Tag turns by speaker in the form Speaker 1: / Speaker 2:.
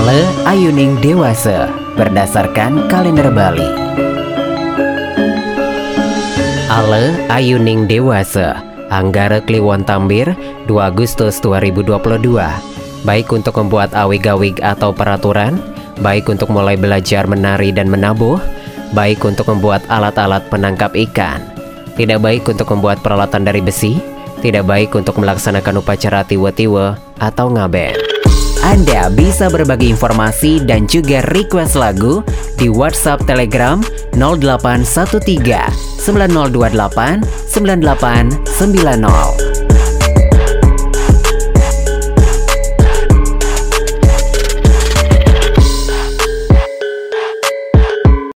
Speaker 1: Ale Ayuning Dewasa berdasarkan kalender Bali. Ale Ayuning Dewasa Anggara Kliwon Tambir 2 Agustus 2022 Baik untuk membuat awig-awig atau peraturan Baik untuk mulai belajar menari dan menabuh Baik untuk membuat alat-alat penangkap ikan. Tidak baik untuk membuat peralatan dari besi Tidak baik untuk melaksanakan upacara tiwa-tiwa atau ngaben anda bisa berbagi informasi dan juga request lagu di WhatsApp Telegram 0813 9028 9890.